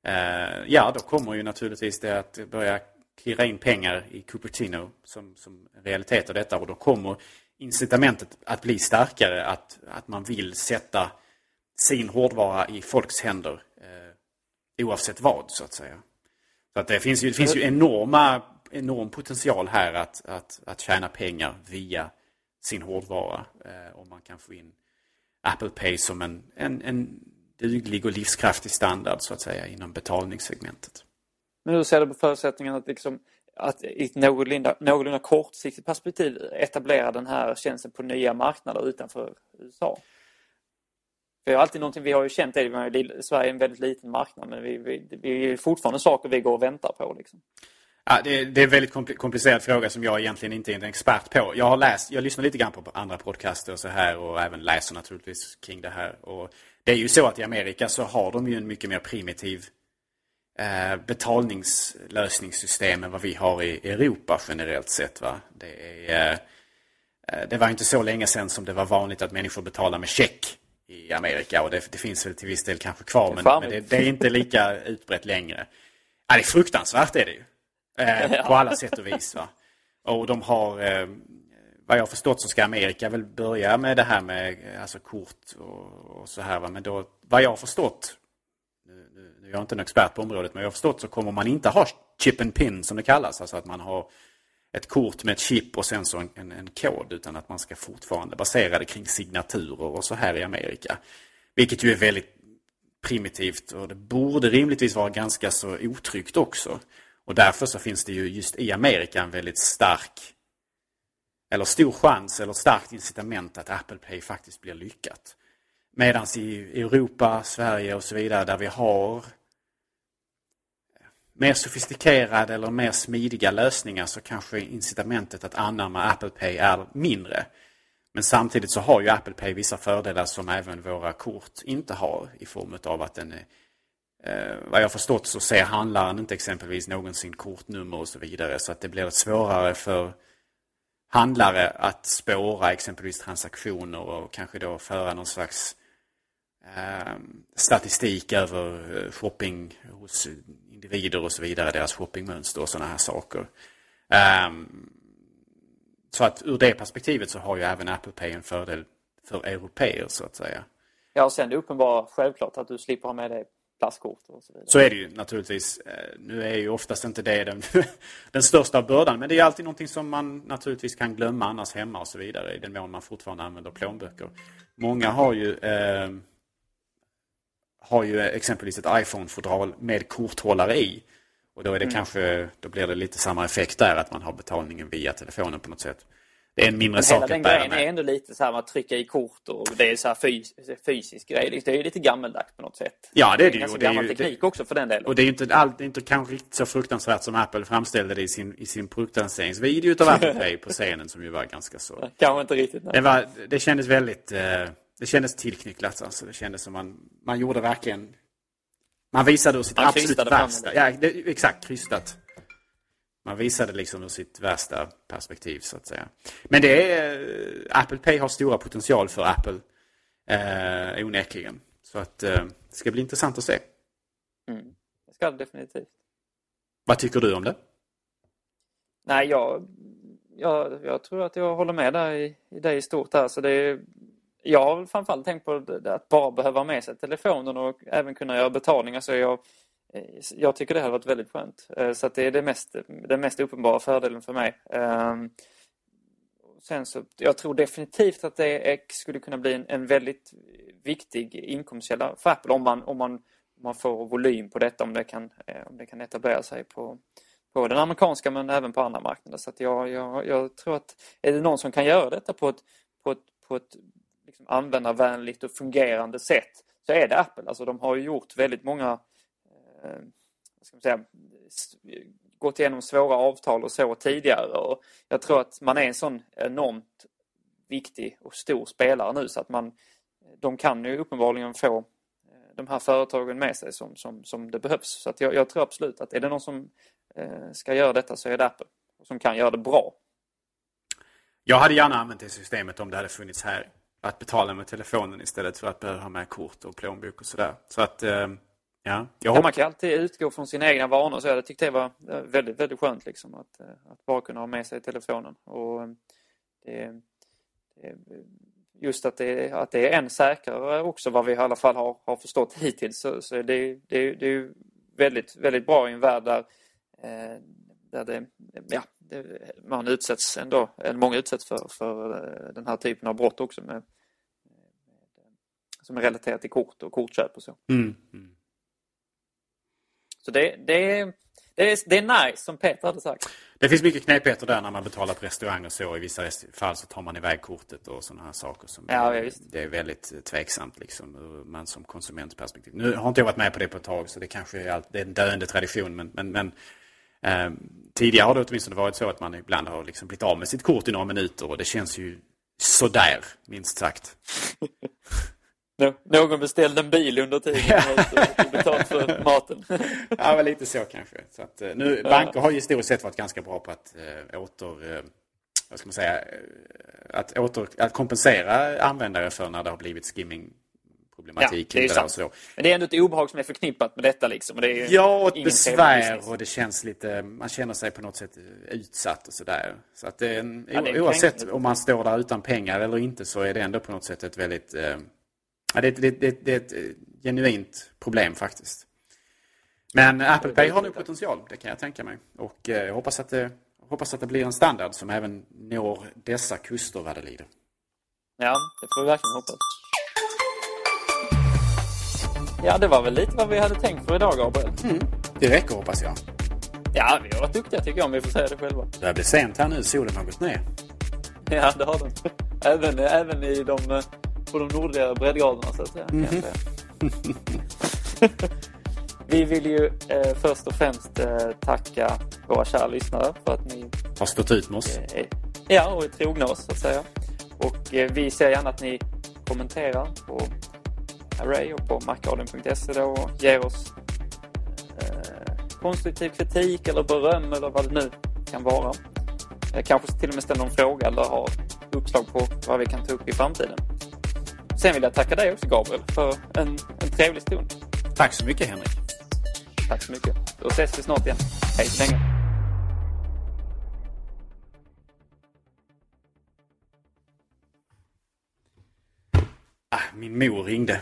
Eh, ja, då kommer ju naturligtvis det att börja klirra in pengar i Cupertino som, som realitet av detta och då kommer incitamentet att bli starkare att, att man vill sätta sin hårdvara i folks händer eh, oavsett vad så att säga. Så att det finns ju, det finns ju enorma, enorm potential här att, att, att tjäna pengar via sin hårdvara. Eh, om man kan få in Apple Pay som en, en, en duglig och livskraftig standard så att säga inom betalningssegmentet. Men hur ser du på förutsättningen att, liksom, att i ett någorlunda, någorlunda kortsiktigt perspektiv etablera den här tjänsten på nya marknader utanför USA? För alltid någonting vi har ju känt är att Sverige är en väldigt liten marknad men vi, vi, vi är fortfarande saker vi går och väntar på. Liksom. Ja, det, det, är en väldigt komplicerad fråga som jag egentligen inte är en expert på. Jag har läst, jag lyssnar lite grann på andra podcaster och så här och även läser naturligtvis kring det här. Och det är ju så att i Amerika så har de ju en mycket mer primitiv betalningslösningssystem än vad vi har i Europa generellt sett. Va? Det, är, eh, det var inte så länge sedan som det var vanligt att människor betalar med check i Amerika och det, det finns väl till viss del kanske kvar men, men det, det, är inte lika utbrett längre. Ja, det är fruktansvärt är det ju. Eh, på alla sätt och vis. Va? Och de har, eh, vad jag har förstått så ska Amerika väl börja med det här med alltså kort och, och så här. Va? Men då, vad jag har förstått jag är inte en expert på området, men jag har förstått så kommer man inte ha chip and pin som det kallas. Alltså att man har ett kort med ett chip och sen så en, en, en kod. Utan att man ska fortfarande basera det kring signaturer och så här i Amerika. Vilket ju är väldigt primitivt och det borde rimligtvis vara ganska så otryggt också. Och därför så finns det ju just i Amerika en väldigt stark eller stor chans eller starkt incitament att Apple Pay faktiskt blir lyckat. Medan i Europa, Sverige och så vidare där vi har mer sofistikerade eller mer smidiga lösningar så kanske incitamentet att anamma Apple Pay är mindre. Men samtidigt så har ju Apple Pay vissa fördelar som även våra kort inte har i form av att den är Eh, vad jag förstått så ser handlaren inte exempelvis någonsin kortnummer och så vidare. Så att det blir svårare för handlare att spåra exempelvis transaktioner och kanske då föra någon slags eh, statistik över eh, shopping hos individer och så vidare, deras shoppingmönster och sådana här saker. Eh, så att ur det perspektivet så har ju även Apple Pay en fördel för europeer så att säga. Ja, och sen det uppenbara självklart att du slipper ha med dig plastkort och så vidare. Så är det ju naturligtvis. Eh, nu är ju oftast inte det den, den största bördan. Men det är alltid någonting som man naturligtvis kan glömma annars hemma och så vidare. I den mån man fortfarande använder plånböcker. Många har ju eh, har ju exempelvis ett iPhone-fodral med korthållare i. Och då är det mm. kanske, då blir det lite samma effekt där att man har betalningen via telefonen på något sätt. Det är en mindre sak att bära med. Hela den grejen är ändå lite så här att trycka i kort och det är så här fys fysisk grej. Det är ju lite gammeldags på något sätt. Ja, det är det, ju. Och det är gammal teknik det, också för den delen. Och det är ju inte, all, det är inte kanske riktigt så fruktansvärt som Apple framställde det i sin, i sin produktlanseringsvideo utav Apple Pay på scenen som ju var ganska så... Kanske inte riktigt. Det, var, det kändes väldigt... Eh, det kändes tillknycklat alltså. Det kändes som man, man gjorde verkligen... Man visade ur sitt man absolut värsta. Ja, det, exakt. Krystat. Man visade liksom ur sitt värsta perspektiv så att säga. Men det är, Apple Pay har stora potential för Apple. Eh, onekligen. Så att eh, det ska bli intressant att se. Mm. Det ska det definitivt. Vad tycker du om det? Nej, jag, jag, jag tror att jag håller med där i, i det i stort. Här. Så det jag har framförallt tänkt på det, att bara behöva ha med sig telefonen och även kunna göra betalningar. Så jag, eh, jag tycker det har varit väldigt skönt. Eh, så att det är det mest, den mest uppenbara fördelen för mig. Ehm, sen så, jag tror definitivt att det skulle kunna bli en, en väldigt viktig inkomstkälla för Apple om man, om man, om man får volym på detta, om det kan, eh, om det kan etablera sig på, på den amerikanska men även på andra marknader. Så att jag, jag, jag tror att är det någon som kan göra detta på ett, på ett, på ett liksom användarvänligt och fungerande sätt så är det Apple. Alltså de har ju gjort väldigt många Eh, vad ska man säga, gått igenom svåra avtal och så tidigare. Och jag tror att man är en sån enormt viktig och stor spelare nu så att man de kan ju uppenbarligen få eh, de här företagen med sig som, som, som det behövs. Så att jag, jag tror absolut att är det någon som eh, ska göra detta så är det Apple. Som kan göra det bra. Jag hade gärna använt det systemet om det hade funnits här. Att betala med telefonen istället för att behöva ha med kort och plånbok och sådär. Så att eh, Ja, ja, man kan alltid utgå från sina egna vanor. Så jag tyckte det var väldigt, väldigt skönt liksom, att, eh, att bara kunna ha med sig telefonen. Och eh, det, det, just att det, att det är än säkrare också vad vi i alla fall har, har förstått hittills. Så, så det, det, det är väldigt, väldigt bra i en värld där, eh, där det, ja, det, man utsätts ändå, många utsätts för, för den här typen av brott också med, med som är relaterat till kort och kortköp och så. Mm. Mm. Så det, det, det, är, det är nice som Peter hade sagt. Det finns mycket knepigheter där när man betalar på restaurang och så. I vissa fall så tar man iväg kortet och sådana här saker. Som ja, är, det är väldigt tveksamt liksom ur man som konsumentperspektiv. Nu har inte jag varit med på det på ett tag så det kanske är, allt, det är en döende tradition. Men, men, men eh, tidigare har det åtminstone varit så att man ibland har liksom blivit av med sitt kort i några minuter och det känns ju sådär, minst sagt. Någon beställde en bil under tiden och betalt för maten. ja, men lite så kanske. Så att, eh, nu, banker har ju i stort sett varit ganska bra på att äh, åter... Äh, vad ska man säga? Att, åter, att kompensera användare för när det har blivit skimming problematik. Ja, det är sant. Så. Men det är ändå ett obehag som är förknippat med detta. Liksom. Och det är ja, och besvär och det känns lite... Man känner sig på något sätt utsatt och sådär. Så att det är ja, det oavsett om man står där utan pengar eller inte så är det ändå på något sätt ett väldigt... Eh, Ja, det, det, det, det är ett eh, genuint problem faktiskt. Men Apple Pay har nog potential, det kan jag tänka mig. Och eh, jag hoppas att, det, hoppas att det blir en standard som även når dessa kuster vad det lider. Ja, det får vi verkligen hoppas. Ja, det var väl lite vad vi hade tänkt för idag, Gabriel. Mm, det räcker hoppas jag. Ja, vi har varit duktiga tycker jag om vi får säga det själva. Det blir sent här nu, solen har gått ner. Ja, det har den. Även, även i de på de nordliga breddgraderna så att säga. säga. Vi vill ju eh, först och främst eh, tacka våra kära lyssnare för att ni Har stått ut med oss. eh, ja, och är trogna oss så att säga. Och eh, vi ser gärna att ni kommenterar på Array och på macradion.se då och ger oss eh, konstruktiv kritik eller beröm eller vad det nu kan vara. Eh, kanske till och med ställa någon fråga eller ha uppslag på vad vi kan ta upp i framtiden. Sen vill jag tacka dig också Gabriel för en, en trevlig stund. Tack så mycket Henrik. Tack så mycket. Då ses vi snart igen. Hej så länge. Ah, min mor ringde.